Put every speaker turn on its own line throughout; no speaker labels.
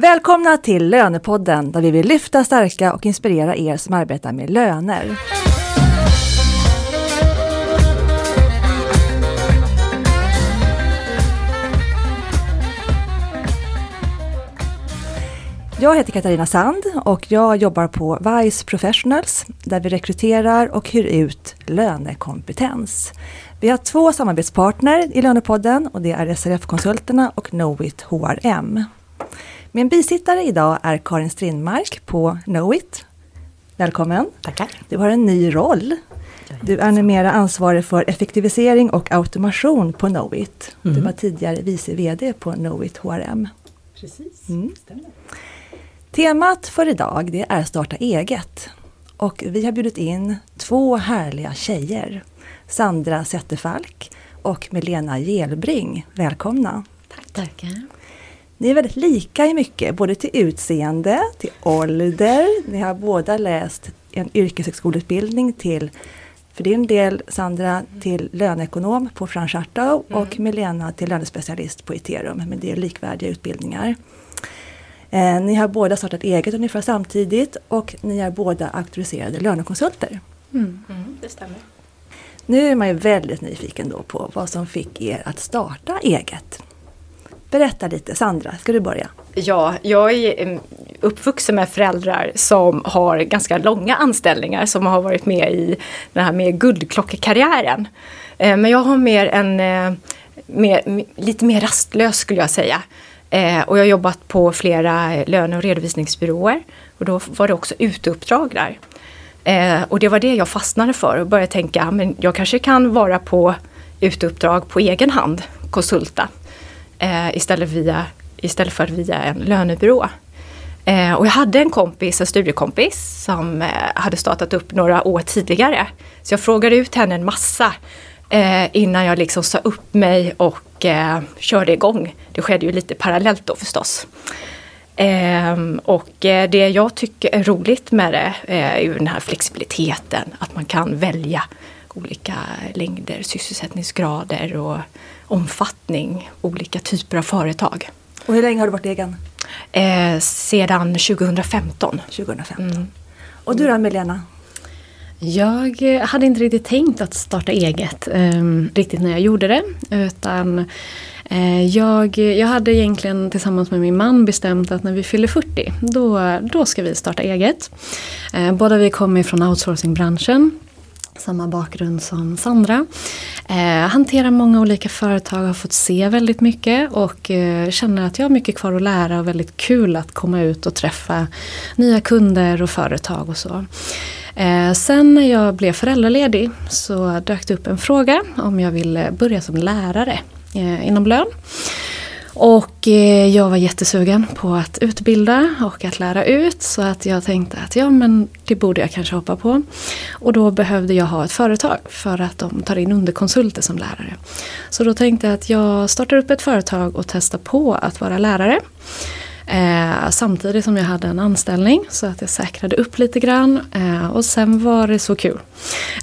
Välkomna till Lönepodden där vi vill lyfta, stärka och inspirera er som arbetar med löner. Jag heter Katarina Sand och jag jobbar på Vice Professionals där vi rekryterar och hyr ut lönekompetens. Vi har två samarbetspartner i Lönepodden och det är SRF-konsulterna och Knowit HRM. Min bisittare idag är Karin Strindmark på Knowit. Välkommen!
Tackar!
Du har en ny roll. Du är numera ansvarig för effektivisering och automation på Knowit. Mm. Du var tidigare vice VD på Knowit HRM.
Precis, mm. stämmer.
Temat för idag det är starta eget. Och vi har bjudit in två härliga tjejer. Sandra Zetterfalk och Milena Gelbring. Välkomna!
Tack. Tackar!
Ni är väldigt lika i mycket, både till utseende, till ålder. Ni har båda läst en yrkeshögskoleutbildning till, för din del Sandra, till löneekonom på Frank Chartow mm. och Milena till lönespecialist på Iterum. Men det är likvärdiga utbildningar. Eh, ni har båda startat eget ungefär samtidigt och ni är båda auktoriserade lönekonsulter.
Mm. Mm, det stämmer.
Nu är man ju väldigt nyfiken då på vad som fick er att starta eget. Berätta lite, Sandra, ska du börja?
Ja, jag är uppvuxen med föräldrar som har ganska långa anställningar som har varit med i den här med guldklockekarriären. Eh, men jag har mer en, eh, mer, lite mer rastlös skulle jag säga. Eh, och jag har jobbat på flera löne och redovisningsbyråer. Och då var det också uteuppdrag där. Och det var det jag fastnade för och började tänka, men jag kanske kan vara på uteuppdrag på egen hand, konsulta. Eh, istället, via, istället för via en lönebyrå. Eh, och jag hade en kompis, en studiekompis, som eh, hade startat upp några år tidigare. Så jag frågade ut henne en massa eh, innan jag liksom sa upp mig och eh, körde igång. Det skedde ju lite parallellt då förstås. Ehm, och eh, det jag tycker är roligt med det eh, är ju den här flexibiliteten, att man kan välja olika längder, sysselsättningsgrader och omfattning, olika typer av företag.
Och hur länge har du varit egen?
Eh, sedan 2015.
2015. Mm. Och du då Milena?
Jag hade inte riktigt tänkt att starta eget um, riktigt när jag gjorde det. Utan uh, jag, jag hade egentligen tillsammans med min man bestämt att när vi fyller 40 då, då ska vi starta eget. Uh, båda vi kommer från outsourcingbranschen samma bakgrund som Sandra. Eh, hanterar många olika företag, har fått se väldigt mycket och eh, känner att jag har mycket kvar att lära och väldigt kul att komma ut och träffa nya kunder och företag och så. Eh, sen när jag blev föräldraledig så dök det upp en fråga om jag ville börja som lärare eh, inom lön. Och eh, jag var jättesugen på att utbilda och att lära ut så att jag tänkte att ja men det borde jag kanske hoppa på. Och då behövde jag ha ett företag för att de tar in underkonsulter som lärare. Så då tänkte jag att jag startar upp ett företag och testar på att vara lärare. Eh, samtidigt som jag hade en anställning så att jag säkrade upp lite grann. Eh, och sen var det så kul.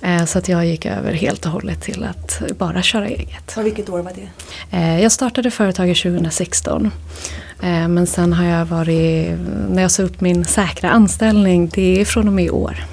Eh, så att jag gick över helt och hållet till att bara köra eget.
Och vilket år var det?
Eh, jag startade företaget 2016. Eh, men sen har jag varit, när jag sa upp min säkra anställning, det är från och med i år.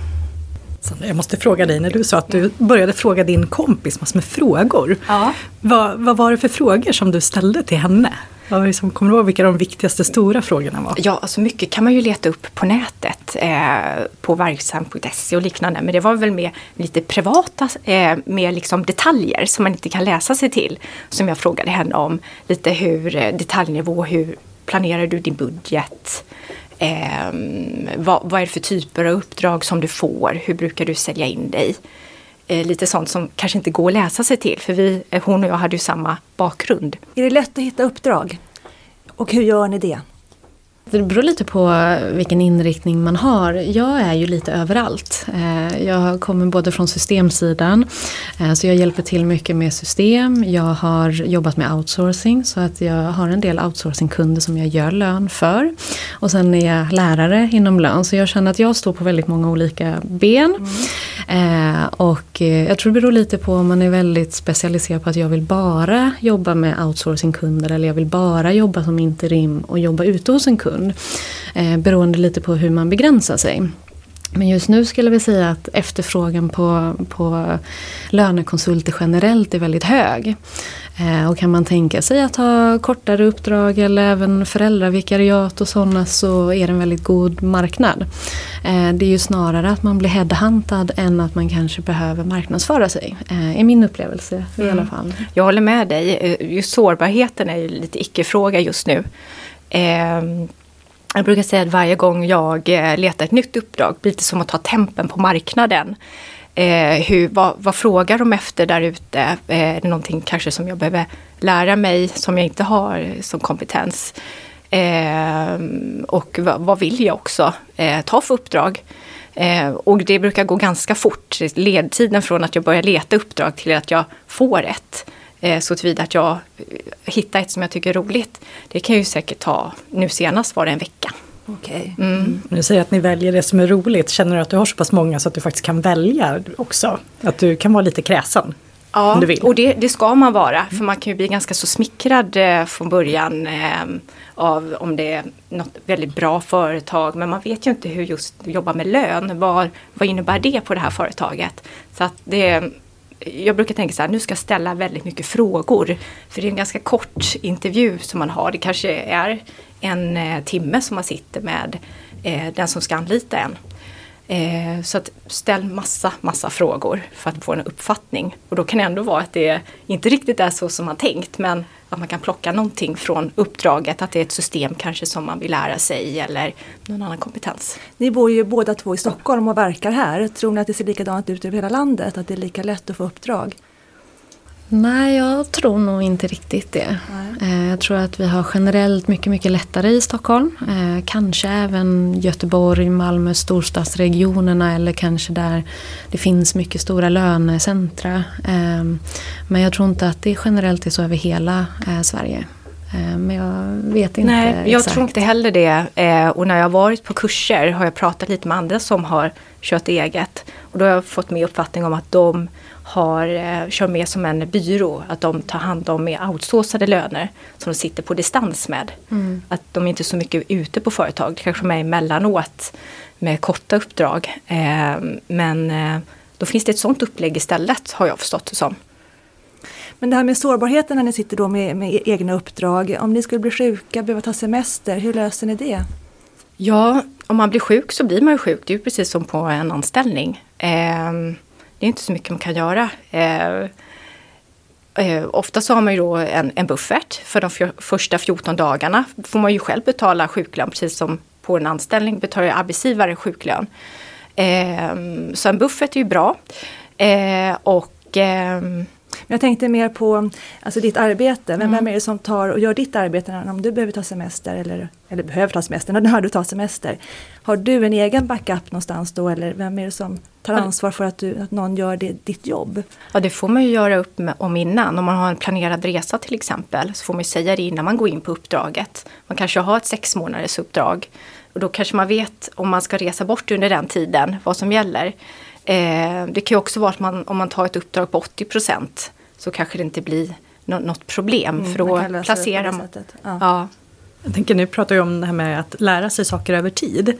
Jag måste fråga dig, när du sa att du började fråga din kompis massor med frågor.
Ja.
Vad, vad var det för frågor som du ställde till henne? Vad liksom, kommer du ihåg vilka de viktigaste stora frågorna var?
Ja, alltså mycket kan man ju leta upp på nätet. Eh, på verksam.se och liknande. Men det var väl mer lite privata, eh, mer liksom detaljer som man inte kan läsa sig till. Som jag frågade henne om. Lite hur eh, detaljnivå, hur planerar du din budget? Eh, vad, vad, är det för typer av uppdrag som du får? Hur brukar du sälja in dig? Eh, lite sånt som kanske inte går att läsa sig till för vi, eh, hon och jag hade ju samma bakgrund.
Är det lätt att hitta uppdrag? Och hur gör ni det?
Det beror lite på vilken inriktning man har. Jag är ju lite överallt. Eh, jag kommer både från systemsidan, eh, så jag hjälper till mycket med system. Jag har jobbat med outsourcing, så att jag har en del outsourcingkunder som jag gör lön för. Och sen är jag lärare inom lön, så jag känner att jag står på väldigt många olika ben. Mm. och jag tror det beror lite på om man är väldigt specialiserad på att jag vill bara jobba med outsourcingkunder eller jag vill bara jobba som interim och jobba ute hos en kund. Eh, beroende lite på hur man begränsar sig. Men just nu skulle vi säga att efterfrågan på, på lönekonsulter generellt är väldigt hög. Eh, och kan man tänka sig att ha kortare uppdrag eller även föräldravikariat och sådana så är det en väldigt god marknad. Eh, det är ju snarare att man blir headhuntad än att man kanske behöver marknadsföra sig. Eh, är min upplevelse i alla mm. fall.
Jag håller med dig. Just sårbarheten är ju lite icke-fråga just nu. Jag brukar säga att varje gång jag eh, letar ett nytt uppdrag blir det som att ta tempen på marknaden. Eh, hur, vad, vad, frågar de efter där ute? Eh, är det någonting kanske som jag behöver lära mig som jag inte har som kompetens? Eh, och vad, vad, vill jag också eh, ta för uppdrag? Eh, och det brukar gå ganska fort, ledtiden från att jag börjar leta uppdrag till att jag får ett. Eh, så tillvida att jag hittar ett som jag tycker är roligt. Det kan ju säkert ta, nu senast var det en vecka.
Okej.
Okay. Mm. Du säger att ni väljer det som är roligt. Känner du att du har så pass många så att du faktiskt kan välja också? Att du kan vara lite kräsen?
Ja, och det, det, ska man vara. För man kan ju bli ganska så smickrad eh, från början eh, av om det är något väldigt bra företag. Men man vet ju inte hur just jobba med lön. Vad, vad innebär det på det här företaget? Så att det, jag brukar tänka så här, nu ska jag ställa väldigt mycket frågor. För det är en ganska kort intervju som man har. Det kanske är en eh, timme som man sitter med eh, den som ska anlita en. Eh, så att ställ massa, massa frågor för att få en uppfattning. Och då kan det ändå vara att det inte riktigt är så som man tänkt men att man kan plocka någonting från uppdraget, att det är ett system kanske som man vill lära sig eller någon annan kompetens.
Ni bor ju båda två i Stockholm och verkar här. Tror ni att det ser likadant ut över hela landet, att det är lika lätt att få uppdrag?
Nej, jag tror nog inte riktigt det. Nej. Eh, jag tror att vi har generellt mycket, mycket lättare i Stockholm. Eh, kanske även Göteborg, Malmö, storstadsregionerna eller kanske där det finns mycket stora lönecentra. Ehm, men jag tror inte att det generellt är så över hela eh, Sverige. Men jag vet inte
Nej,
exakt.
jag tror inte heller det. Och när jag har varit på kurser har jag pratat lite med andra som har kört eget. Och då har jag fått med uppfattning om att de har, eh, kör med som en byrå. Att de tar hand om med outsourcade löner som de sitter på distans med. Mm. Att de inte är så mycket ute på företag. Kanske är emellanåt med korta uppdrag. Eh, men eh, då finns det ett sånt upplägg istället har jag förstått det som.
Men det här med sårbarheten när ni sitter då med, med egna uppdrag. Om ni skulle bli sjuka, behöva ta semester, hur löser ni det?
Ja, om man blir sjuk så blir man ju sjuk. Det är ju precis som på en anställning. Eh, det är inte så mycket man kan göra. Eh, eh, ofta så har man ju då en, en buffert för de första 14 dagarna. får man ju själv betala sjuklön precis som på en anställning betalar arbetsgivaren sjuklön. Eh, så en buffert är ju bra. Eh, och ehm,
jag tänkte mer på alltså ditt arbete. Vem, mm. vem är det som tar och gör ditt arbete om du behöver ta semester eller, eller behöver ta semester, när du tar semester? Har du en egen backup någonstans då eller vem är det som tar ansvar för att, du, att någon gör det, ditt jobb?
Ja det får man ju göra upp med, om innan. Om man har en planerad resa till exempel så får man säga det innan man går in på uppdraget. Man kanske har ett sex månaders uppdrag och då kanske man vet om man ska resa bort under den tiden vad som gäller. Eh, det kan ju också vara att man, om man tar ett uppdrag på 80 procent så kanske det inte blir no något problem mm, för då placerar man. Ja. ja.
Jag tänker nu pratar vi om det här med att lära sig saker över tid.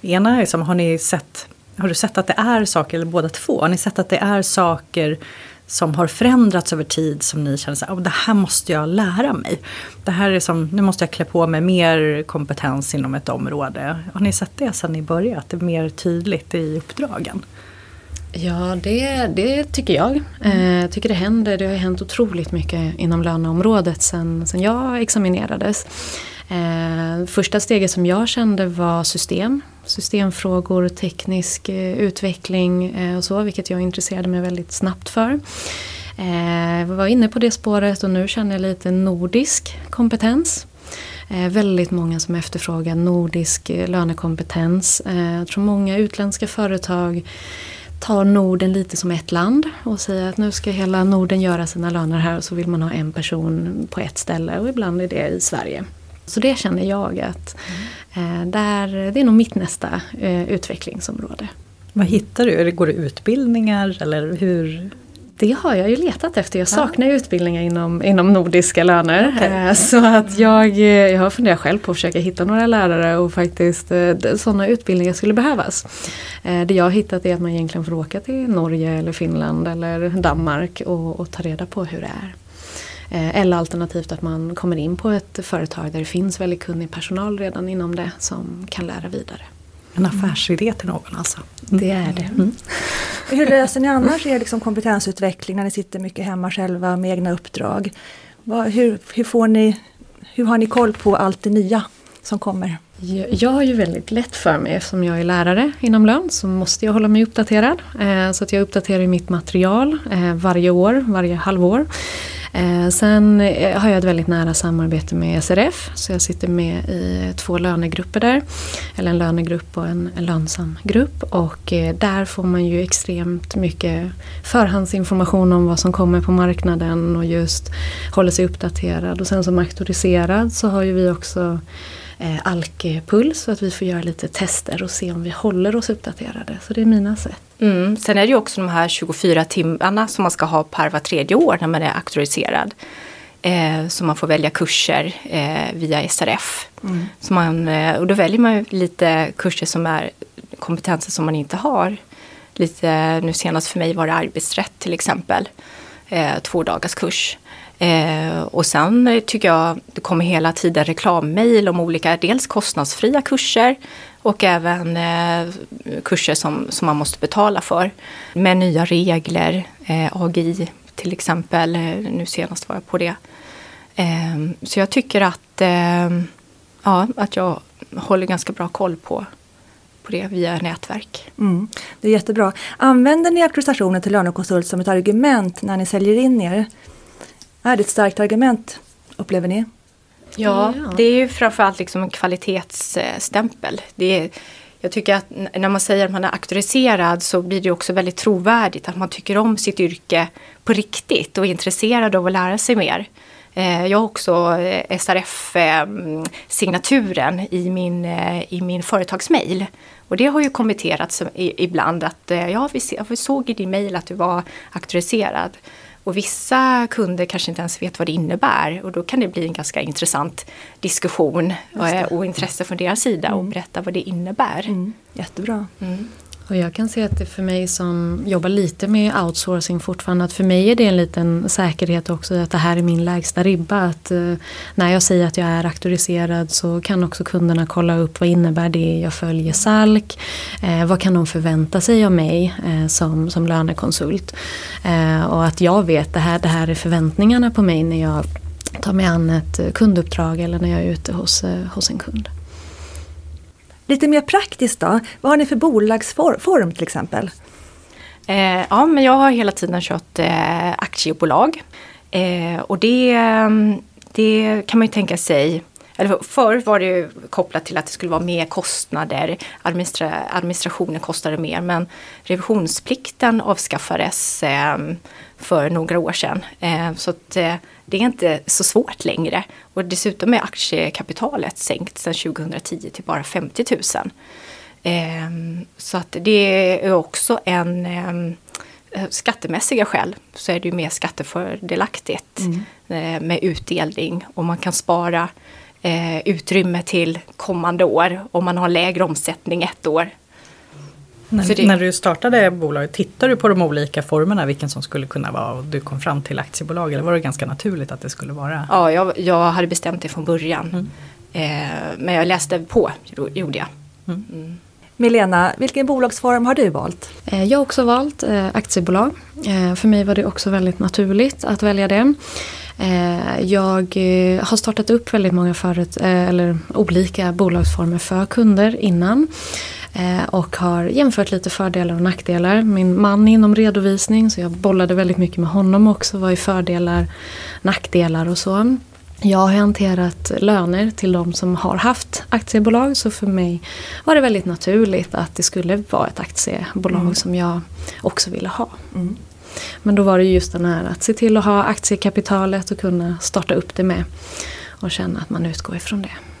Ena är som, har ni sett, har du sett att det är saker, eller båda två, har ni sett att det är saker som har förändrats över tid som ni känner så här, oh, det här måste jag lära mig. Det här är som, nu måste jag klä på mig mer kompetens inom ett område. Har ni sett det sedan ni började, att det är mer tydligt i uppdragen?
Ja, det, det tycker jag. Eh, jag tycker det händer. Det har hänt otroligt mycket inom löneområdet sen, sen jag examinerades. Eh, första steget som jag kände var system. Systemfrågor, teknisk eh, utveckling eh, och så, vilket jag intresserade mig väldigt snabbt för. Jag var inne på det spåret och nu känner jag lite nordisk kompetens. Eh, väldigt många som efterfrågar nordisk lönekompetens. jag tror många utländska företag tar Norden lite som ett land och säger att nu ska hela Norden göra sina löner här och så vill man ha en person på ett ställe och ibland är det i Sverige. Så det känner jag att mm. där, det är nog mitt nästa eh, utvecklingsområde.
Vad hittar du? Går det utbildningar eller hur?
Det har jag ju letat efter. Jag saknar ja. utbildningar inom, inom nordiska löner. Okay. Så att jag, jag har funderat själv på att försöka hitta några lärare och faktiskt sådana utbildningar skulle behövas. Det jag har hittat är att man egentligen får åka till Norge eller Finland eller Danmark och, och ta reda på hur det är. Eller alternativt att man kommer in på ett företag där det finns väldigt kunnig personal redan inom det som kan lära vidare.
En affärsidé till någon alltså?
Mm. Det är det. Mm.
Hur löser ni annars er liksom kompetensutveckling när ni sitter mycket hemma själva med egna uppdrag? Vad, hur, hur, får ni, hur har ni koll på allt det nya som kommer?
Jag, jag har ju väldigt lätt för mig eftersom jag är lärare inom lön så måste jag hålla mig uppdaterad. Eh, så att jag uppdaterar mitt material eh, varje år, varje halvår. Eh, sen eh, har jag ett väldigt nära samarbete med SRF så jag sitter med i två lönegrupper där. Eller en lönegrupp och en, en lönsam grupp och eh, där får man ju extremt mycket förhandsinformation om vad som kommer på marknaden och just håller sig uppdaterad. Och sen som auktoriserad så har ju vi också eh, alkpuls så att vi får göra lite tester och se om vi håller oss uppdaterade. Så det är mina sätt.
Mm. Sen är det ju också de här 24 timmarna som man ska ha per var tredje år när man är auktoriserad. Eh, så man får välja kurser eh, via SRF. Mm. Så man, eh, och då väljer man lite kurser som är kompetenser som man inte har. Lite, nu senast för mig var det arbetsrätt till exempel. Eh, två dagars kurs. Eh, och sen eh, tycker jag det kommer hela tiden reklammejl om olika, dels kostnadsfria kurser och även eh, kurser som, som man måste betala för. Med nya regler, eh, AGI till exempel, eh, nu senast var jag på det. Eh, så jag tycker att, eh, ja, att jag håller ganska bra koll på på det via nätverk.
Mm, det är jättebra. Använder ni auktorisationen till lönekonsult som ett argument när ni säljer in er? Är det ett starkt argument, upplever ni?
Ja, det är ju framförallt liksom en kvalitetsstämpel. Det är, jag tycker att när man säger att man är auktoriserad så blir det också väldigt trovärdigt att man tycker om sitt yrke på riktigt och är intresserad av att lära sig mer. Eh, jag har också eh, SRF-signaturen i min, eh, i min företagsmail. Och det har ju kommenterats ibland att ja, vi såg i din mail att du var auktoriserad. Och vissa kunder kanske inte ens vet vad det innebär och då kan det bli en ganska intressant diskussion och, och intresse från deras sida mm. och berätta vad det innebär. Mm.
Jättebra. Mm.
Och jag kan se att det för mig som jobbar lite med outsourcing fortfarande att för mig är det en liten säkerhet också att det här är min lägsta ribba. Att eh, när jag säger att jag är auktoriserad så kan också kunderna kolla upp vad innebär det jag följer SALK. Eh, vad kan de förvänta sig av mig eh, som, som lönekonsult. och att jag vet det här, det här är förväntningarna på mig när jag tar mig an ett kunduppdrag eller när jag är ute hos, hos en kund.
Lite mer praktiskt då, vad har ni för bolagsform till exempel?
Eh, ja, men jag har hela tiden kört eh, aktiebolag. Eh, och det, mm, det kan man ju tänka sig eller förr var det kopplat till att det skulle vara mer kostnader, administra, administrationen kostade mer men revisionsplikten avskaffades eh, för några år sedan. Eh, så att, eh, det är inte så svårt längre. Och dessutom är aktiekapitalet sänkt sedan 2010 till bara 50 000. Eh, så att det är också en ehm, skattemässiga skäl så är det ju mer skattefördelaktigt mm. Eh, med utdelning och man kan spara eh, utrymme till kommande år om man har lägre omsättning ett år
när, det... när, du startade bolaget, tittade du på de olika formerna vilken som skulle kunna vara och du kom fram till aktiebolag eller var det ganska naturligt att det skulle vara?
Ja, jag, jag hade bestämt det från början. Mm. Eh, men jag läste på, gjorde jag. Mm.
Mm. Milena, vilken bolagsform har du valt?
Eh, jag har också valt eh, aktiebolag. Eh, för mig var det också väldigt naturligt att välja det. Jag har startat upp väldigt många förut, eller olika bolagsformer för kunder innan. Eh, och har jämfört lite fördelar och nackdelar. Min man är inom redovisning så jag bollade väldigt mycket med honom också. Vad är fördelar, nackdelar och så. Jag har hanterat löner till de som har haft aktiebolag så för mig var det väldigt naturligt att det skulle vara ett aktiebolag mm. som jag också ville ha. Mm. Men då var det just den här att se till att ha aktiekapitalet och kunna starta upp det med och känna att man utgår ifrån det.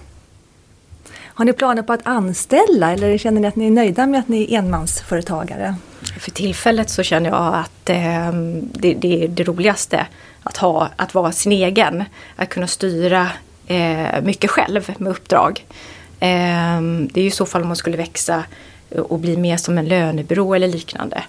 Har ni planer på att anställa eller känner ni att ni är nöjda med att ni är enmansföretagare?
För tillfället så känner jag att eh, det, det, är det roligaste att, ha, att vara sin egen. Att kunna styra eh, mycket själv med uppdrag. Eh, det är ju i så fall om man skulle växa och bli mer som en lönebyrå eller liknande.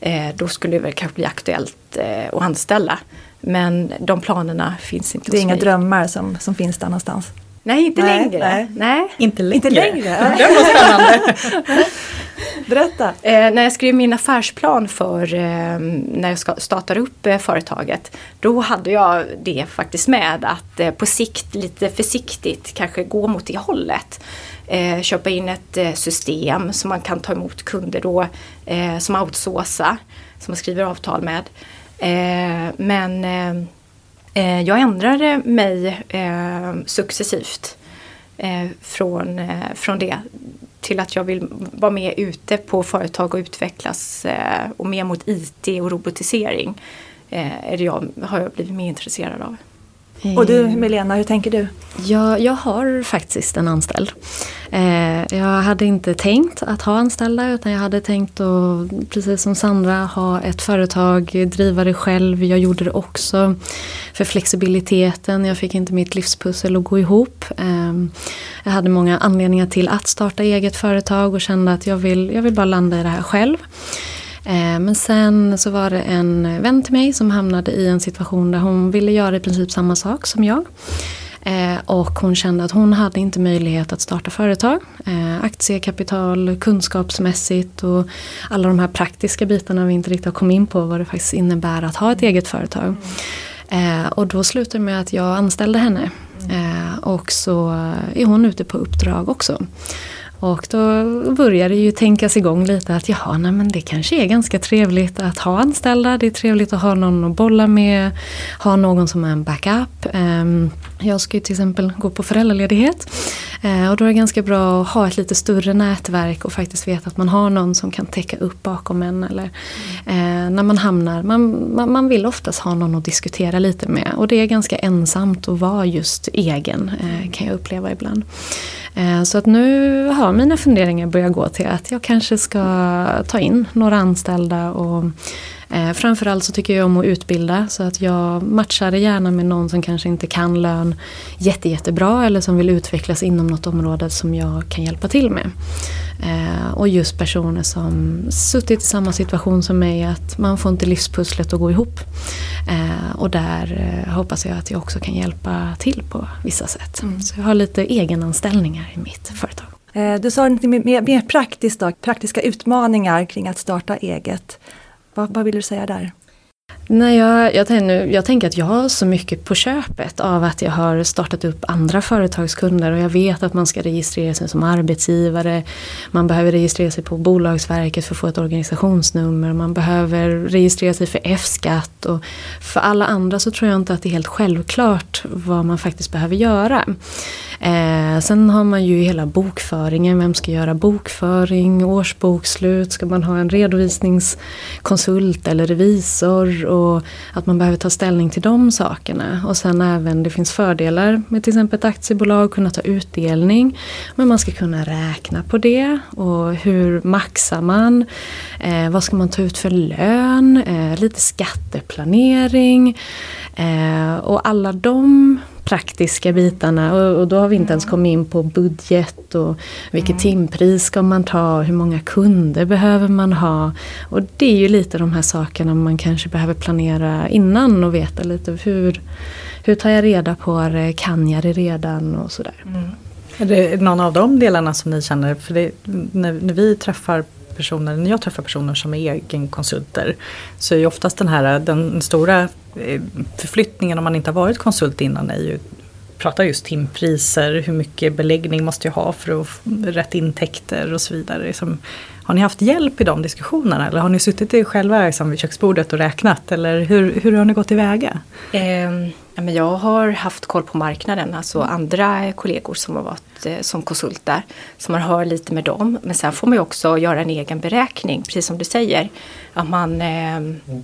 Eh, då skulle det väl kanske bli aktuellt eh, att anställa. Men de planerna finns inte
Det är inga
mig.
drömmar som, som finns där någonstans?
Nej, inte
Nej,
längre.
nej.
Nej.
Inte längre.
Inte längre?
Det var spännande.
Berätta!
Eh, när jag skrev min affärsplan för eh, när jag ska, startar upp eh, företaget. Då hade jag det faktiskt med att eh, på sikt lite försiktigt kanske gå mot det hållet. Eh, köpa in ett eh, system som man kan ta emot kunder då som outsourcar, som man skriver avtal med. Men eh, jag ändrade mig eh, successivt eh, från, eh, från det till att jag vill vara med ute på företag och utvecklas eh, och mer mot IT och robotisering. Eh, är det jag, har jag blivit mer intresserad av.
Och du
Eh,
Milena, hur tänker du?
Jag, jag har faktiskt en anställd. Eh, jag hade inte tänkt att ha anställda utan jag hade tänkt att, precis som Sandra, ha ett företag, driva det själv. Jag gjorde det också för flexibiliteten. Jag fick inte mitt livspussel att gå ihop. Eh, jag hade många anledningar till att starta eget företag och kände att jag vill, jag vill bara landa i det här själv. Eh, Men sen så var det en vän till mig som hamnade i en situation där hon ville göra i princip samma sak som jag. Eh, Och hon kände att hon hade inte möjlighet att starta företag. Eh, Aktiekapital, kunskapsmässigt och alla de här praktiska bitarna vi inte riktigt har kommit in på vad det faktiskt innebär att ha ett eget företag. Och då slutade det med att jag anställde henne. Eh, Och så är hon ute på uppdrag också. Och då började det ju tänkas igång lite att jaha, nej men det kanske är ganska trevligt att ha anställda. Det är trevligt att ha någon att bolla med, ha någon som är en backup. Ehm, jag ska ju till exempel gå på föräldraledighet. Eh, och då är det ganska bra att ha ett lite större nätverk och faktiskt veta att man har någon som kan täcka upp bakom en. Eller, eh, när man hamnar, man, man, man vill oftast ha någon att diskutera lite med. Och det är ganska ensamt att vara just egen, eh, kan jag uppleva ibland. Eh, så att nu har mina funderingar börjat gå till att jag kanske ska ta in några anställda och eh, framförallt så tycker jag om att utbilda så att jag matchar gärna med någon som kanske inte kan lön jätte, jättebra eller som vill utvecklas inom något område som jag kan hjälpa till med. Eh, Och just personer som suttit i samma situation som mig att man får inte livspusslet att gå ihop. Eh, Och där eh, hoppas jag att jag också kan hjälpa till på vissa sätt. Så jag har lite egenanställningar i mitt företag.
Eh, Du sa mer, mer, mer praktiskt då, praktiska utmaningar kring att starta eget. Vad, vad vill du säga där?
Nej, jag, jag, tänker, jag tänker att jag har så mycket på köpet av att jag har startat upp andra företagskunder och jag vet att man ska registrera sig som arbetsgivare. Man behöver registrera sig på Bolagsverket för att få ett organisationsnummer. Man behöver registrera sig för F-skatt och för alla andra så tror jag inte att det är helt självklart vad man faktiskt behöver göra. Eh, sen har man ju hela bokföringen, vem ska göra bokföring, årsbokslut, ska man ha en redovisningskonsult eller revisor och att man behöver ta ställning till de sakerna. Och sen även det finns fördelar med till exempel ett aktiebolag, kunna ta utdelning. Men man ska kunna räkna på det och hur maxar man? Eh, vad ska man ta ut för lön? Eh, lite skatteplanering. Eh, och alla de praktiska bitarna. Och, och då har vi inte ens kommit in på budget och vilket timpris ska man ta, hur många kunder behöver man ha. Och det är ju lite de här sakerna man kanske behöver planera innan och veta lite hur, hur tar jag reda på det, kan jag det redan? Och sådär.
Är det någon av de delarna som ni känner, för det, när, när vi träffar personer, när jag träffar personer som är egenkonsulter så är ju oftast den här den stora eh, förflyttningen om man inte har varit konsult innan är ju prata just timpriser, hur mycket beläggning måste jag ha för att få rätt intäkter och så vidare. Liksom, har ni haft hjälp i de diskussionerna eller har ni suttit själva liksom, vid köksbordet och räknat eller hur, hur har ni gått tillväga?
Eh, men jag har haft koll på marknaden, alltså andra kollegor som har varit eh, som konsulter. Så man hör lite med dem. Men sen får man ju också göra en egen beräkning, precis som du säger. Att man, eh,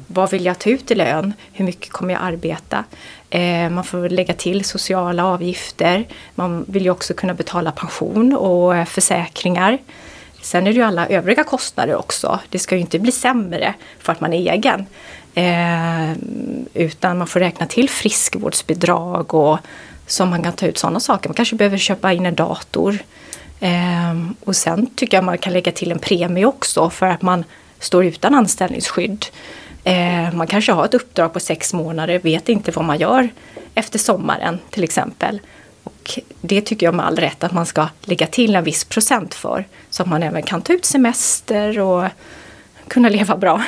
vad vill jag ta ut i lön? Hur mycket kommer jag arbeta? Eh, man får lägga till sociala avgifter. Man vill ju också kunna betala pension och eh, försäkringar. Sen är det ju alla övriga kostnader också. Det ska ju inte bli sämre för att man är egen. Eh, utan man får räkna till friskvårdsbidrag och som man kan ta ut sådana saker. Man kanske behöver köpa in en dator. Eh, och sen tycker jag man kan lägga till en premie också för att man står utan anställningsskydd. Eh, man kanske har ett uppdrag på sex månader, vet inte vad man gör efter sommaren till exempel. Och det tycker jag med all rätt att man ska lägga till en viss procent för. Så att man även kan ta ut semester och kunna leva bra.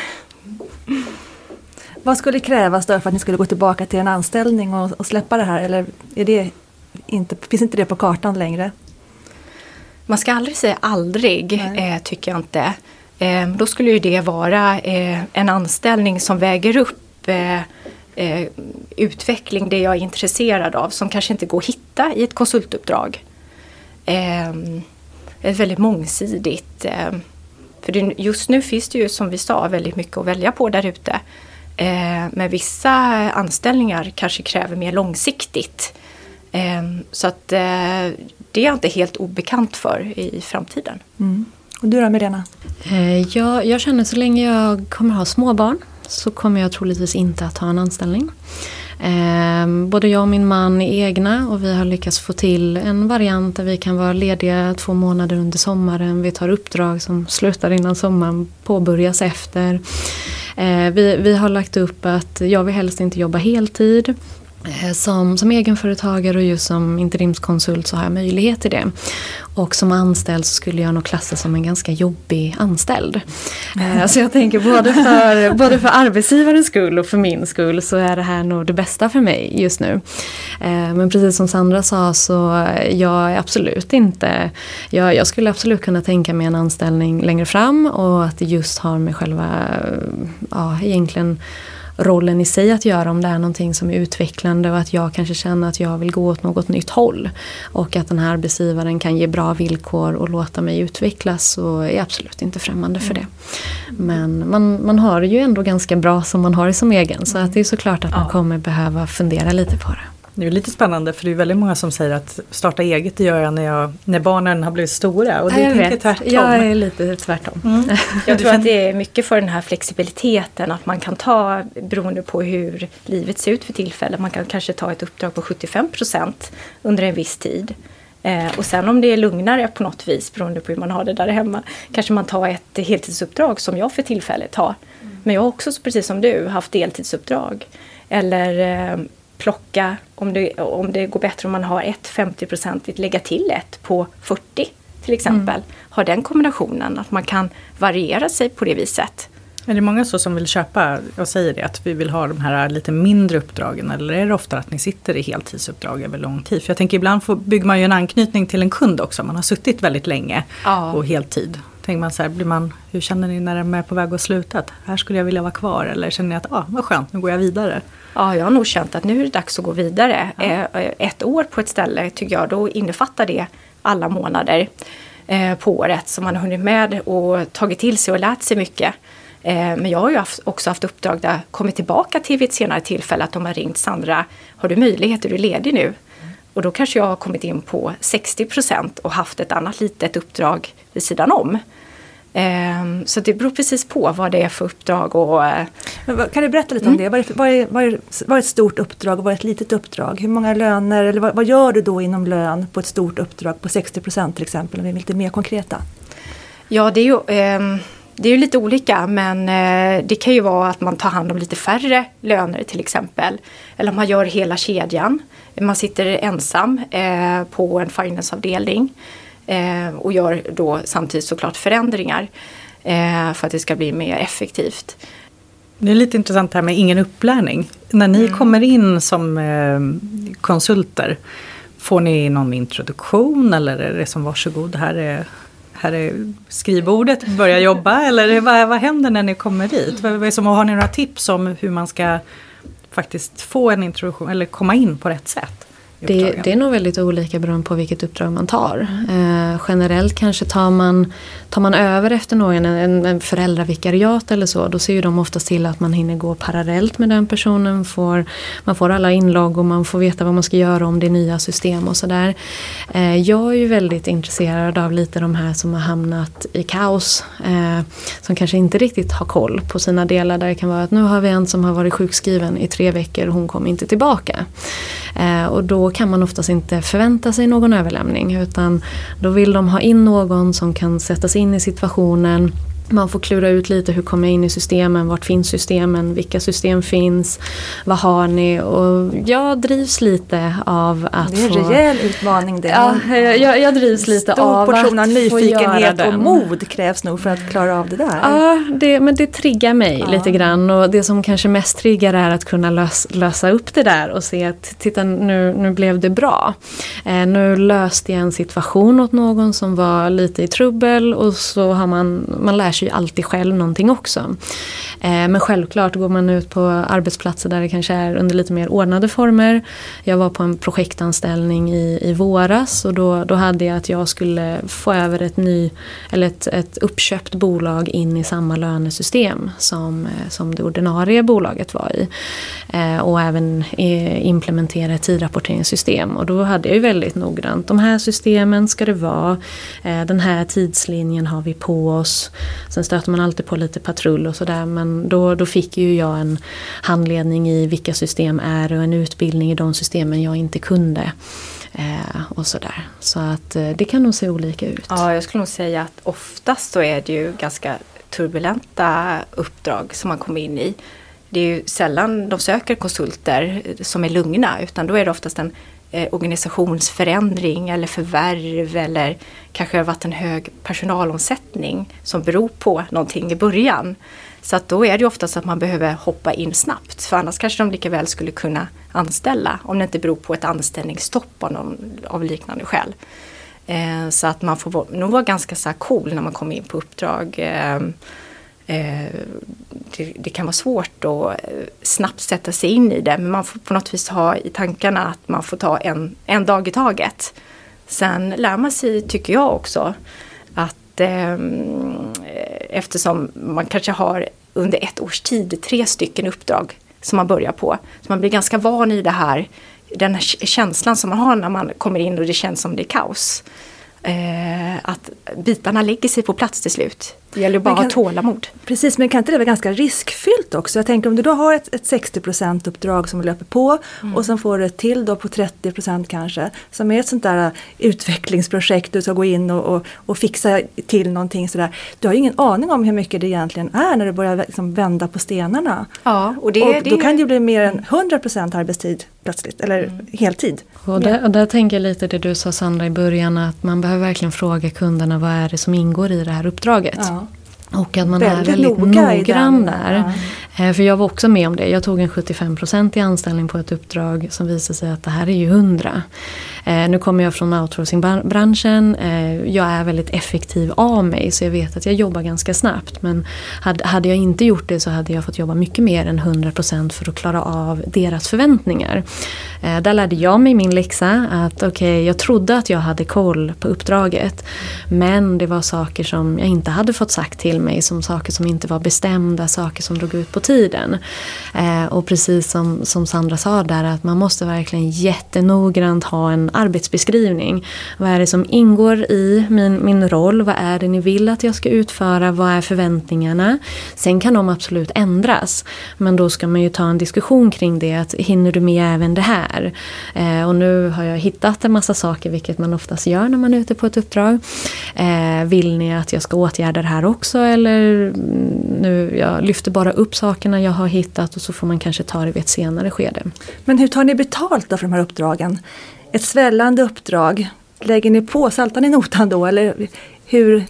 Vad skulle krävas då för att ni skulle gå tillbaka till en anställning och, och släppa det här? Eller är det inte, finns inte det på kartan längre?
Man ska aldrig säga aldrig, eh, tycker jag inte. Eh, då skulle ju det vara eh, en anställning som väger upp eh, utveckling, det jag är intresserad av, som kanske inte går att hitta i ett konsultuppdrag. Eh, ett väldigt mångsidigt. Eh, för det, just nu finns det ju som vi sa väldigt mycket att välja på där ute. Eh, men vissa anställningar kanske kräver mer långsiktigt. Eh, så att eh, det är jag inte helt obekant för i framtiden.
Mm. Och du då Mirena?
Eh, jag, jag känner så länge jag kommer ha småbarn så kommer jag troligtvis inte att ha en anställning. Eh, både jag och min man är egna och vi har lyckats få till en variant där vi kan vara lediga två månader under sommaren. Vi tar uppdrag som slutar innan sommaren påbörjas efter. Eh, vi, vi har lagt upp att jag vill helst inte jobba heltid. Eh, som, som egenföretagare och just som interimskonsult så har jag möjlighet till det. Och som anställd så skulle jag nog klassa som en ganska jobbig anställd. Mm. Så jag tänker både för, både för arbetsgivarens skull och för min skull så är det här nog det bästa för mig just nu. Eh, men precis som Sandra sa så jag är absolut inte, jag, jag skulle absolut kunna tänka mig en anställning längre fram och att det just har med själva, ja egentligen rollen i sig att göra om det är någonting som är utvecklande och att jag kanske känner att jag vill gå åt något nytt håll. Och att den här arbetsgivaren kan ge bra villkor och låta mig utvecklas så är jag absolut inte främmande för det. Men man, man har ju ändå ganska bra som man har det som egen så att det är såklart att man kommer behöva fundera lite på det.
Det är lite spännande för det är väldigt många som säger att starta eget det gör jag när, jag, när barnen har blivit stora. Och det
jag vet. tvärtom. Jag är lite tvärtom. Mm.
Jag tror att det är mycket för den här flexibiliteten att man kan ta beroende på hur livet ser ut för tillfället. Man kan kanske ta ett uppdrag på 75 procent under en viss tid. Eh, och sen om det är lugnare på något vis beroende på hur man har det där hemma kanske man tar ett heltidsuppdrag som jag för tillfället har. Mm. Men jag har också precis som du haft deltidsuppdrag. Eller eh, plocka, om det, om det går bättre om man har ett 50-procentigt, lägga till ett på 40 till exempel. Mm. Ha den kombinationen, att man kan variera sig på det viset.
Är det många så som vill köpa och säger det, att vi vill ha de här lite mindre uppdragen? Eller är det ofta att ni sitter i heltidsuppdrag över lång tid? För jag tänker ibland får, bygger man ju en anknytning till en kund också. Man har suttit väldigt länge ja. på heltid. Tänker man så här, blir man, hur känner ni när de är på väg att sluta? Att här skulle jag vilja vara kvar. Eller känner ni att, ah, vad skönt, nu går jag vidare?
Ja, jag har nog känt att nu är det dags att gå vidare. Ja. Eh, ett år på ett ställe tycker jag, då innefattar det alla månader eh, på året som man har hunnit med och tagit till sig och lärt sig mycket. Eh, men jag har ju också haft uppdrag där kommit tillbaka till vid ett senare tillfälle att de har ringt Sandra, har du möjlighet, är du ledig nu? Och då kanske jag har kommit in på 60 procent och haft ett annat litet uppdrag vid sidan om. Ehm, så det beror precis på vad det är för uppdrag. Och, eh,
kan du berätta lite om mm. det? Vad är, vad, är, vad, är, vad är ett stort uppdrag och vad är ett litet uppdrag? Hur många löner, eller vad, vad gör du då inom lön på ett stort uppdrag på 60 procent till exempel? Om vi är lite mer konkreta.
Ja, det är ju eh, det är lite olika men eh, det kan ju vara att man tar hand om lite färre löner till exempel. Eller om man gör hela kedjan. Man sitter ensam eh, på en financeavdelning eh, och gör då samtidigt såklart förändringar för att det ska bli mer effektivt.
Det är lite intressant det här med ingen upplärning. När ni mm. kommer in som konsulter, får ni någon introduktion eller är det som varsågod, här är, här är skrivbordet, börja jobba eller vad, vad händer när ni kommer dit? har ni några tips om hur man ska faktiskt få en introduktion eller komma in på rätt sätt?
Det, det, är nog väldigt olika beroende på vilket uppdrag man tar. Eh, generellt kanske tar man, tar man över efter någon, en, en föräldravikariat eller så, då ser ju de oftast till att man hinner gå parallellt med den personen. Får, man får alla inlogg och man får veta vad man ska göra om det är nya system och sådär. Eh, jag är ju väldigt intresserad av lite de här som har hamnat i kaos. Eh, som kanske inte riktigt har koll på sina delar. Där det kan vara att nu har vi en som har varit sjukskriven i tre veckor och hon kom inte tillbaka. Eh, och då kan man oftast inte förvänta sig någon överlämning utan då vill de ha in någon som kan sätta sig in i situationen man får klura ut lite hur kommer jag in i systemen, vart finns systemen, vilka system finns, vad har ni? Och jag drivs lite av att
få... Det är en
få...
rejäl utmaning det.
Ja, jag, jag drivs lite av
portion av
att
nyfikenhet och mod krävs nog för att klara av det där.
Ja, det, men det triggar mig
Ja.
lite grann och det som kanske mest triggar är att kunna lös, lösa upp det där och se att titta nu, nu blev det bra. Eh, nu löste jag en situation åt någon som var lite i trubbel och så har man, man lär sig ju alltid själv någonting också. Eh, men självklart går man ut på arbetsplatser där det kanske är under lite mer ordnade former. Jag var på en projektanställning i, i våras och då, då hade jag att jag skulle få över ett, ny, eller ett, ett uppköpt bolag in i samma lönesystem som, eh, som det ordinarie bolaget var i. Eh, och även implementera ett tidrapporteringssystem. Och då hade jag ju väldigt noggrant, de här systemen ska det vara, den här tidslinjen har vi på oss. Sen stöter man alltid på lite patrull och sådär men då, då fick ju jag en handledning i vilka system är och en utbildning i de systemen jag inte kunde. Eh, och sådär. Så att eh, det kan nog se olika ut.
Ja, jag skulle nog säga att oftast så är det ju ganska turbulenta uppdrag som man kommer in i. Det är ju sällan de söker konsulter som är lugna utan då är det oftast en eh, organisationsförändring eller förvärv eller kanske har varit en hög personalomsättning som beror på någonting i början. Så att då är det ju oftast att man behöver hoppa in snabbt för annars kanske de lika väl skulle kunna anställa om det inte beror på ett anställningsstopp av, någon, av liknande skäl. Eh, så att man får nog vara ganska så här cool när man kommer in på uppdrag. Eh, Eh, det, det kan vara svårt att eh, snabbt sätta sig in i det men man får på något vis ha i tankarna att man får ta en, en dag i taget. Sen lär man sig, tycker jag också, att eh, eftersom man kanske har under ett års tid tre stycken uppdrag som man börjar på. Så man blir ganska van i det här, den här känslan som man har när man kommer in och det känns som det är kaos. Eh, att bitarna lägger sig på plats till slut. Det gäller bara
Men
att
kan-
ha tålamod.
Precis, men kan inte det vara ganska riskfyllt också? Jag tänker om du då har ett, ett 60% uppdrag som löper på och sen får du ett till då på 30% kanske som är ett sånt där utvecklingsprojekt du ska gå in och, och, och fixa till någonting sådär. Du har ju ingen aning om hur mycket det egentligen är när du börjar liksom vända på stenarna.
Ja, och det,
och
det
då kan det ju bli mer än 100% arbetstid plötsligt, eller heltid.
Och där, och där tänker jag lite det du sa Sandra i början att man behöver verkligen fråga kunderna vad är det som ingår i det här uppdraget.
Ja.
Och att man
Väldigt
är väldigt
noga
noggrann där. Eh, För jag var också med om det. Jag tog en 75% i anställning på ett uppdrag som visade sig att det här är ju 100. Eh, Nu kommer jag från outsourcingbranschen. Eh, Jag är väldigt effektiv av mig så jag vet att jag jobbar ganska snabbt. Men hade, jag inte gjort det så hade jag fått jobba mycket mer än 100% för att klara av deras förväntningar. Där lärde jag mig min läxa att okej, jag trodde att jag hade koll på uppdraget. Men det var saker som jag inte hade fått sagt till mig. Som saker som inte var bestämda, saker som drog ut på tiden. Eh, och precis som, som Sandra sa där att man måste verkligen jättenoggrant ha en arbetsbeskrivning. Vad är det som ingår i min, min roll? Vad är det ni vill att jag ska utföra? Vad är förväntningarna? Sen kan de absolut ändras. Men då ska man ju ta en diskussion kring det. Att hinner du med även det här? Eh, och nu har jag hittat en massa saker, vilket man oftast gör när man är ute på ett uppdrag. Eh, vill ni att jag ska åtgärda det här också? Eller mm, nu, jag lyfter bara upp sakerna jag har hittat och så får man kanske ta det vid ett senare skede.
Men hur tar ni betalt då för de här uppdragen? Ett svällande uppdrag, lägger ni på, saltar ni notan då eller hur,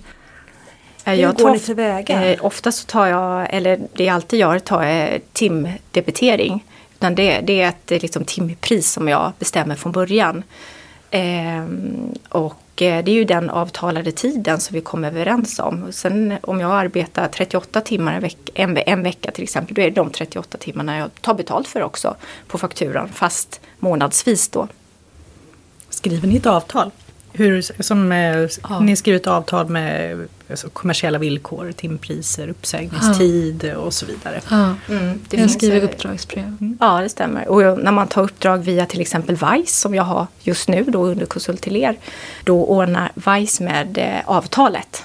Eh,
hur
jag
går
tar
ni tillväga?
Eh, ofta så tar jag, eller det jag alltid gör, tar jag timdebitering. Utan det, det är ett eh, liksom, timpris som jag bestämmer från början. Ehm, och eh, det är ju den avtalade tiden som vi kom överens om. Sen om jag arbetar 38 timmar en, veck, en, en vecka till exempel, då är det de 38 timmarna jag tar betalt för också på fakturan, fast månadsvis då.
skriver ni ett avtal? Hur, som, eh,
Ja.
Ni skriver ett avtal med alltså, kommersiella villkor, timpriser, uppsägningstid och så vidare.
Ja,
Mm, det
jag skriver uppdragsbrev.
Ja, det stämmer. Och jag- när man tar uppdrag via till exempel VICE som jag har just nu då under konsult till er. Då ordnar VICE med eh, avtalet.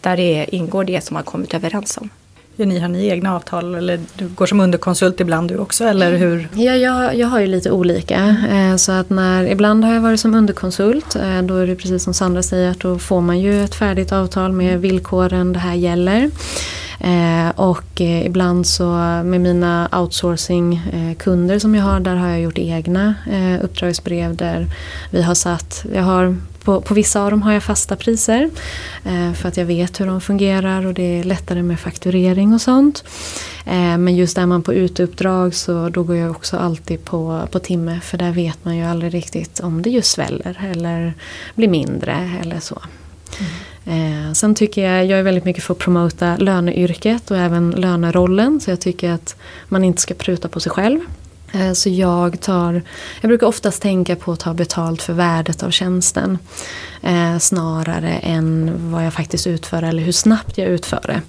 Där det ingår det som man kommit överens om.
Gör ni, har ni egna avtal eller du går som underkonsult ibland du också eller hur?
Ja, jag, jag har ju lite olika. Eh, så att när, ibland har jag varit som underkonsult. Eh, då är det precis som Sandra säger att då får man ju ett färdigt avtal med villkoren det här gäller. Eh, och eh, ibland så med mina outsourcingkunder eh, som jag har, där har jag gjort egna uppdragsbrev där vi har satt, jag har på, på vissa av dem har jag fasta priser eh, för att jag vet hur de fungerar och det är lättare med fakturering och sånt. Eh, men just är man på uteuppdrag så då går jag också alltid på, på timme för där vet man ju aldrig riktigt om det just sväller eller blir mindre eller så. Eh, sen tycker jag, jag är väldigt mycket för att promota löneyrket och även lönerollen så jag tycker att man inte ska pruta på sig själv. Eh, Så jag tar, jag brukar oftast tänka på att ta betalt för värdet av tjänsten. Eh, snarare än vad jag faktiskt utför eller hur snabbt jag utför det.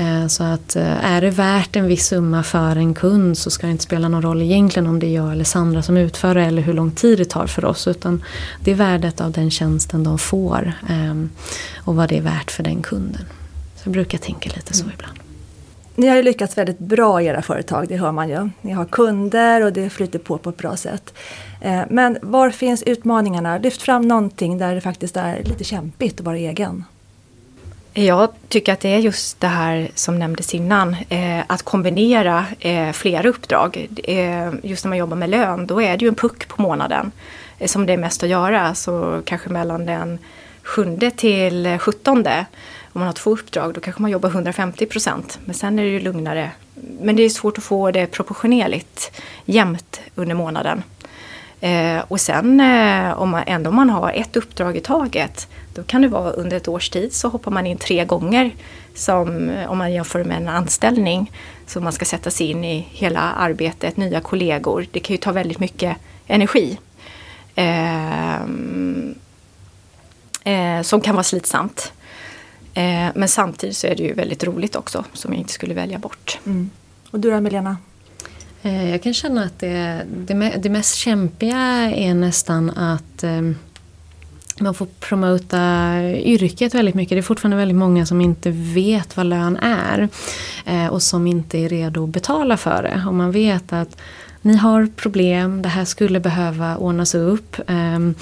Eh, så att eh, är det värt en viss summa för en kund så ska det inte spela någon roll egentligen om det är jag eller Sandra som utför det eller hur lång tid det tar för oss. Utan det är värdet av den tjänsten de får eh, och vad det är värt för den kunden. Så jag brukar tänka lite så ibland.
Ni har ju lyckats väldigt bra i era företag, det hör man ju. Ni har kunder och det flyter på på ett bra sätt. Eh, men var finns utmaningarna? Lyft fram någonting där det faktiskt är lite kämpigt att vara egen.
Jag tycker att det är just det här som nämndes innan, eh, att kombinera eh, flera uppdrag. Eh, just när man jobbar med lön, då är det ju en puck på månaden eh, som det är mest att göra. Så kanske mellan den sjunde till sjuttonde, om man har två uppdrag, då kanske man jobbar 150 procent. Men sen är det ju lugnare. Men det är svårt att få det proportionerligt jämnt under månaden. Eh, och sen eh, om man, ändå om man har ett uppdrag i taget då kan det vara under ett års tid så hoppar man in tre gånger som eh, om man jämför med en anställning. Så man ska sätta sig in i hela arbetet, nya kollegor. Det kan ju ta väldigt mycket energi. Ehm, eh, som kan vara slitsamt. Eh, men samtidigt så är det ju väldigt roligt också som jag inte skulle välja bort.
Och du då Milena?
Eh, Jag kan känna att det, det, det mest kämpiga är nästan att eh, man får promota yrket väldigt mycket. Det är fortfarande väldigt många som inte vet vad lön är. Eh, och som inte är redo att betala för det. Och man vet att ni har problem, det här skulle behöva ordnas upp. Ehm,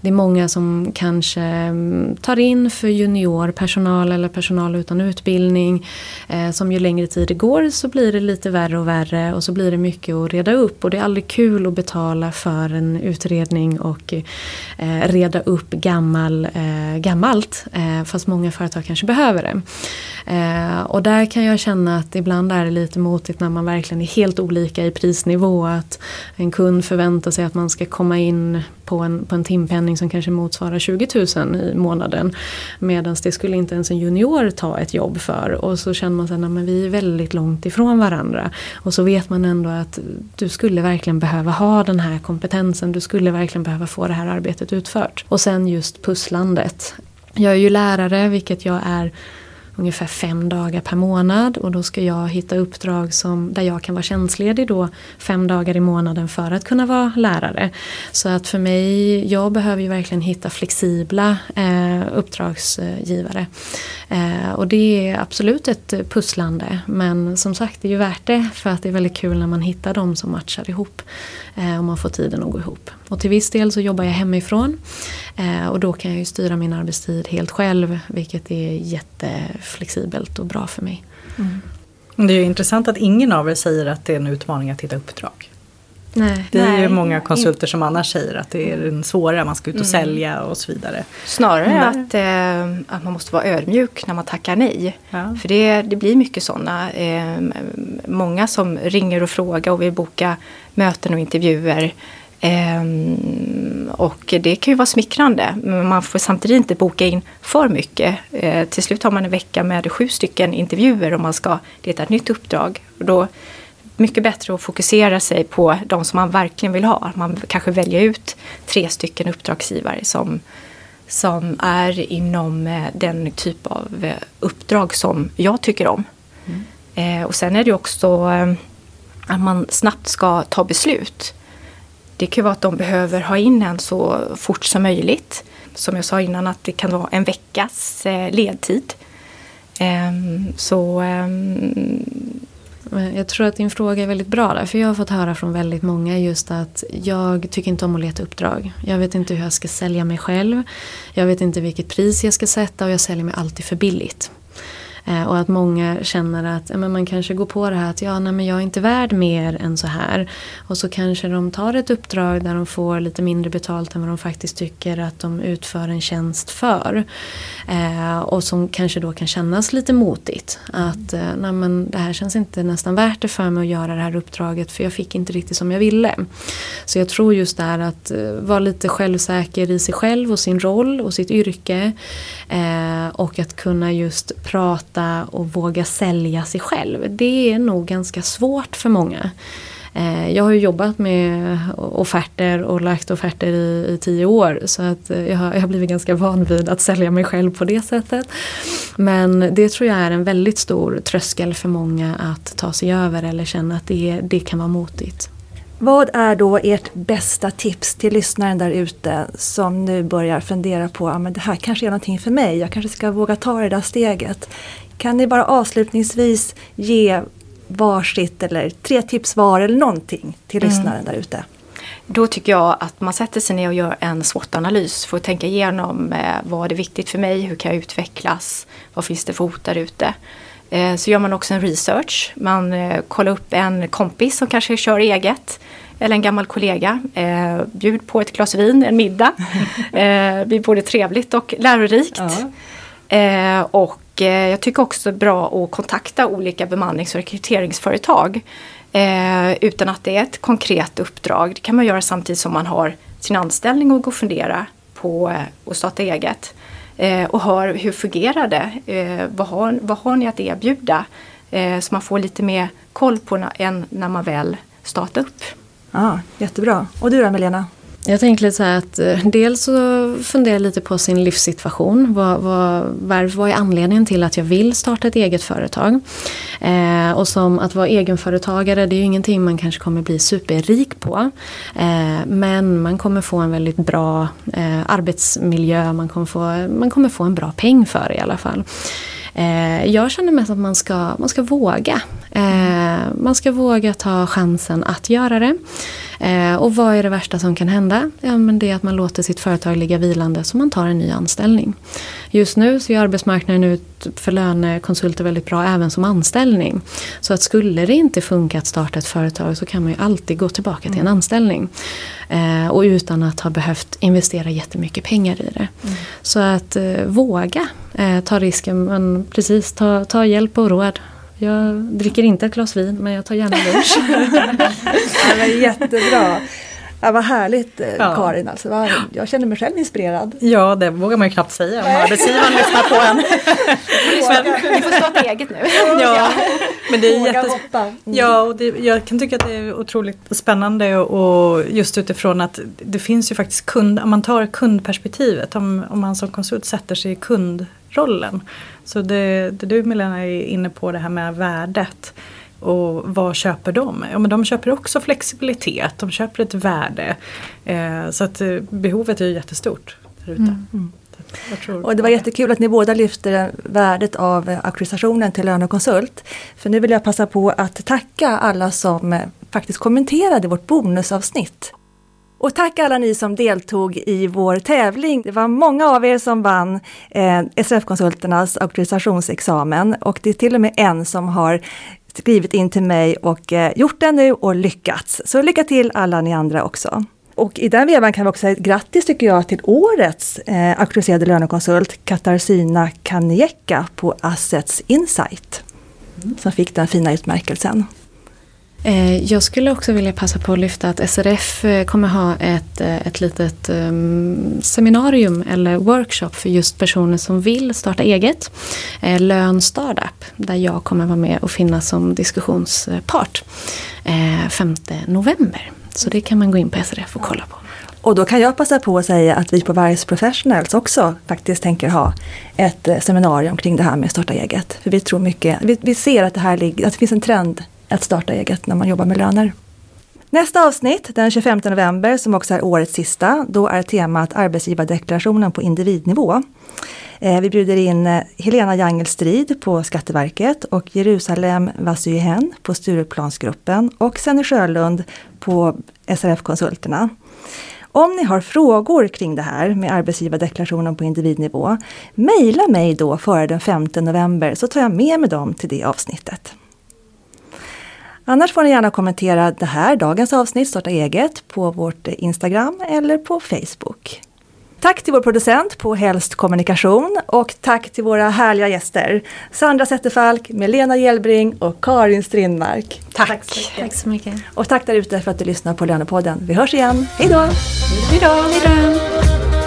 det är många som kanske mm, tar in för juniorpersonal eller personal utan utbildning. Eh, som ju längre tid det går så blir det lite värre och värre och så blir det mycket att reda upp. Och det är aldrig kul att betala för en utredning och eh, reda upp gammal, eh, gammalt. Fast många företag kanske behöver det. Och där kan jag känna att ibland är det lite motigt när man verkligen är helt olika i prisnivå. Att en kund förväntar sig att man ska komma in på en, på en timpenning som kanske motsvarar 20 000 i månaden. Medan det skulle inte ens en junior ta ett jobb för. Och så känner man sig att vi är väldigt långt ifrån varandra. Och så vet man ändå att du skulle verkligen behöva ha den här kompetensen. Du skulle verkligen behöva få det här arbetet utfört. Och sen just pusslandet. Jag är ju lärare, vilket jag är ungefär fem dagar per månad och då ska jag hitta uppdrag som, där jag kan vara tjänstledig då fem dagar i månaden för att kunna vara lärare. Så att för mig, jag behöver ju verkligen hitta flexibla eh, uppdragsgivare. Eh, och det är absolut ett pusslande men som sagt det är ju värt det för att det är väldigt kul när man hittar de som matchar ihop eh, och man får tiden att gå ihop. Och till viss del så jobbar jag hemifrån eh, och då kan jag ju styra min arbetstid helt själv vilket är jätteflexibelt och bra för mig.
Det är ju intressant att ingen av er säger att det är en utmaning att hitta uppdrag.
Nej.
Det är ju många konsulter som annars säger att det är den svåra, man ska ut och sälja och så vidare.
Snarare
Mm.
att, eh, att man måste vara ödmjuk när man tackar nej.
Ja.
För det, det blir mycket sådana. Eh, många som ringer och frågar och vill boka möten och intervjuer. Eh, och det kan ju vara smickrande. Men man får samtidigt inte boka in för mycket. Eh, till slut har man en vecka med sju stycken intervjuer och man ska leta ett nytt uppdrag. Och då mycket bättre att fokusera sig på de som man verkligen vill ha. Man kanske väljer ut tre stycken uppdragsgivare som, som är inom eh, den typ av eh, uppdrag som jag tycker om. Mm. Eh, och sen är det också eh, att man snabbt ska ta beslut. Det kan vara att de behöver ha in en så fort som möjligt. Som jag sa innan att det kan vara en veckas eh, ledtid. Ehm, så ehm,
jag tror att din fråga är väldigt bra där. För jag har fått höra från väldigt många just att jag tycker inte om att leta uppdrag. Jag vet inte hur jag ska sälja mig själv. Jag vet inte vilket pris jag ska sätta och jag säljer mig alltid för billigt. Eh, och att många känner att men man kanske går på det här att ja, nej, men jag är inte värd mer än så här. Och så kanske de tar ett uppdrag där de får lite mindre betalt än vad de faktiskt tycker att de utför en tjänst för. Eh, och som kanske då kan kännas lite motigt. Att eh, nej, men det här känns inte nästan värt det för mig att göra det här uppdraget för jag fick inte riktigt som jag ville. Så jag tror just där att eh, vara lite självsäker i sig själv och sin roll och sitt yrke. Eh, och att kunna just prata och våga sälja sig själv. Det är nog ganska svårt för många. Eh, jag har ju jobbat med offerter och lagt offerter i, i tio år så att eh, jag har, jag har blivit ganska van vid att sälja mig själv på det sättet. Men det tror jag är en väldigt stor tröskel för många att ta sig över eller känna att det, det kan vara motigt.
Vad är då ert bästa tips till lyssnaren där ute som nu börjar fundera på att ah, det här kanske är någonting för mig, jag kanske ska våga ta det där steget. Kan ni bara avslutningsvis ge varsitt eller tre tips var eller någonting till mm. lyssnaren där ute?
Då tycker jag att man sätter sig ner och gör en SWOT-analys för att tänka igenom eh, vad är viktigt för mig, hur kan jag utvecklas, vad finns det för hot där ute. Eh, så gör man också en research. Man eh, kollar upp en kompis som kanske kör eget. Eller en gammal kollega. Eh, bjud på ett glas vin, en middag. Det blir både trevligt och lärorikt. Ja. Och jag tycker också det är bra att kontakta olika bemannings och rekryteringsföretag. Utan att det är ett konkret uppdrag. Det kan man göra samtidigt som man har sin anställning och gå och fundera på att starta eget eh, och hör hur fungerar det? Eh, vad, har, vad har ni att erbjuda? Eh, så man får lite mer koll på na, än när man väl startar upp.
Ja, jättebra. Och du då Melena?
Jag tänker lite så här att eh, dels så funderar jag lite på sin livssituation. Vad, vad, vad är anledningen till att jag vill starta ett eget företag? Eh, och som att vara egenföretagare det är ju ingenting man kanske kommer bli superrik på. Eh, men man kommer få en väldigt bra eh, arbetsmiljö, man kommer, få, man kommer få en bra peng för det i alla fall. Eh, jag känner mest att man ska, man ska våga. Eh, man ska våga ta chansen att göra det. Eh, och vad är det värsta som kan hända? Ja, men det är att man låter sitt företag ligga vilande så man tar en ny anställning. Just nu ser arbetsmarknaden ut för lönekonsulter väldigt bra även som anställning. Så att skulle det inte funka att starta ett företag så kan man ju alltid gå tillbaka till en mm. anställning. Eh, och utan att ha behövt investera jättemycket pengar i det. Mm. Så att eh, våga eh, ta risken, men precis ta, ta hjälp och råd. Jag dricker inte ett glas vin men jag tar gärna lunch.
ja, jättebra. Ja, vad härligt eh, ja. Karin, alltså, jag känner mig själv inspirerad.
Ja, det vågar man ju knappt säga om arbetsgivaren lyssnar på en.
Ni får starta eget nu.
Ja, men det är jättes... Mm. Ja, och det, jag kan tycka att det är otroligt spännande och just utifrån att det finns ju faktiskt kund, om man tar kundperspektivet, om, om man som konsult sätter sig i kundrollen. Så det, det du Milena är inne på det här med värdet. Och vad köper de? Ja, men de köper också flexibilitet, de köper ett värde. Eh, så att eh, behovet är ju jättestort där ute. Mm. Mm.
Och det var jättekul att ni båda lyfte värdet av auktorisationen till lönekonsult. För nu vill jag passa på att tacka alla som eh, faktiskt kommenterade vårt bonusavsnitt. Och tack alla ni som deltog i vår tävling. Det var många av er som vann eh, SRF-konsulternas auktorisationsexamen och det är till och med en som har skrivit in till mig och eh, gjort det nu och lyckats. Så lycka till alla ni andra också. Och i den vevan kan vi också säga grattis tycker jag till årets eh, auktoriserade lönekonsult Katarzyna Kanieka på Assets Insight. Som fick den fina utmärkelsen.
Eh, jag skulle också vilja passa på att lyfta att SRF eh, kommer ha ett, eh, ett litet ehm, seminarium eller workshop för just personer som vill starta eget. Lön Startup, där jag kommer vara med och finnas som diskussionspart 5 november. Så det kan man gå in på SRF och kolla på.
Och då kan jag passa på att säga att vi på Vargs Professionals också faktiskt tänker ha ett seminarium kring det här med starta eget. För vi tror mycket, vi, vi ser att det här ligger, att det finns en trend att starta eget när man jobbar med löner. Nästa avsnitt, den 25 november, som också är årets sista, då är temat arbetsgivardeklarationen på individnivå. Eh, vi bjuder in eh, Helena Jangelstrid på Skatteverket och Jerusalem Vassyhen på Stureplansgruppen och Senny Sjölund på SRF-konsulterna. Om ni har frågor kring det här med arbetsgivardeklarationen på individnivå, mejla mig då före den 5 november så tar jag med mig dem till det avsnittet. Annars får ni gärna kommentera det här, dagens avsnitt, Starta eget, på vårt Instagram eller på Facebook. Tack till vår producent på Helst Kommunikation och tack till våra härliga gäster Sandra Zetterfalk, Melena Hjelbring och Karin Strindmark.
Tack!
Tack så, tack så mycket.
Och tack där ute för att du lyssnar på Lönepodden. Vi hörs igen. Hej då!
Hej då!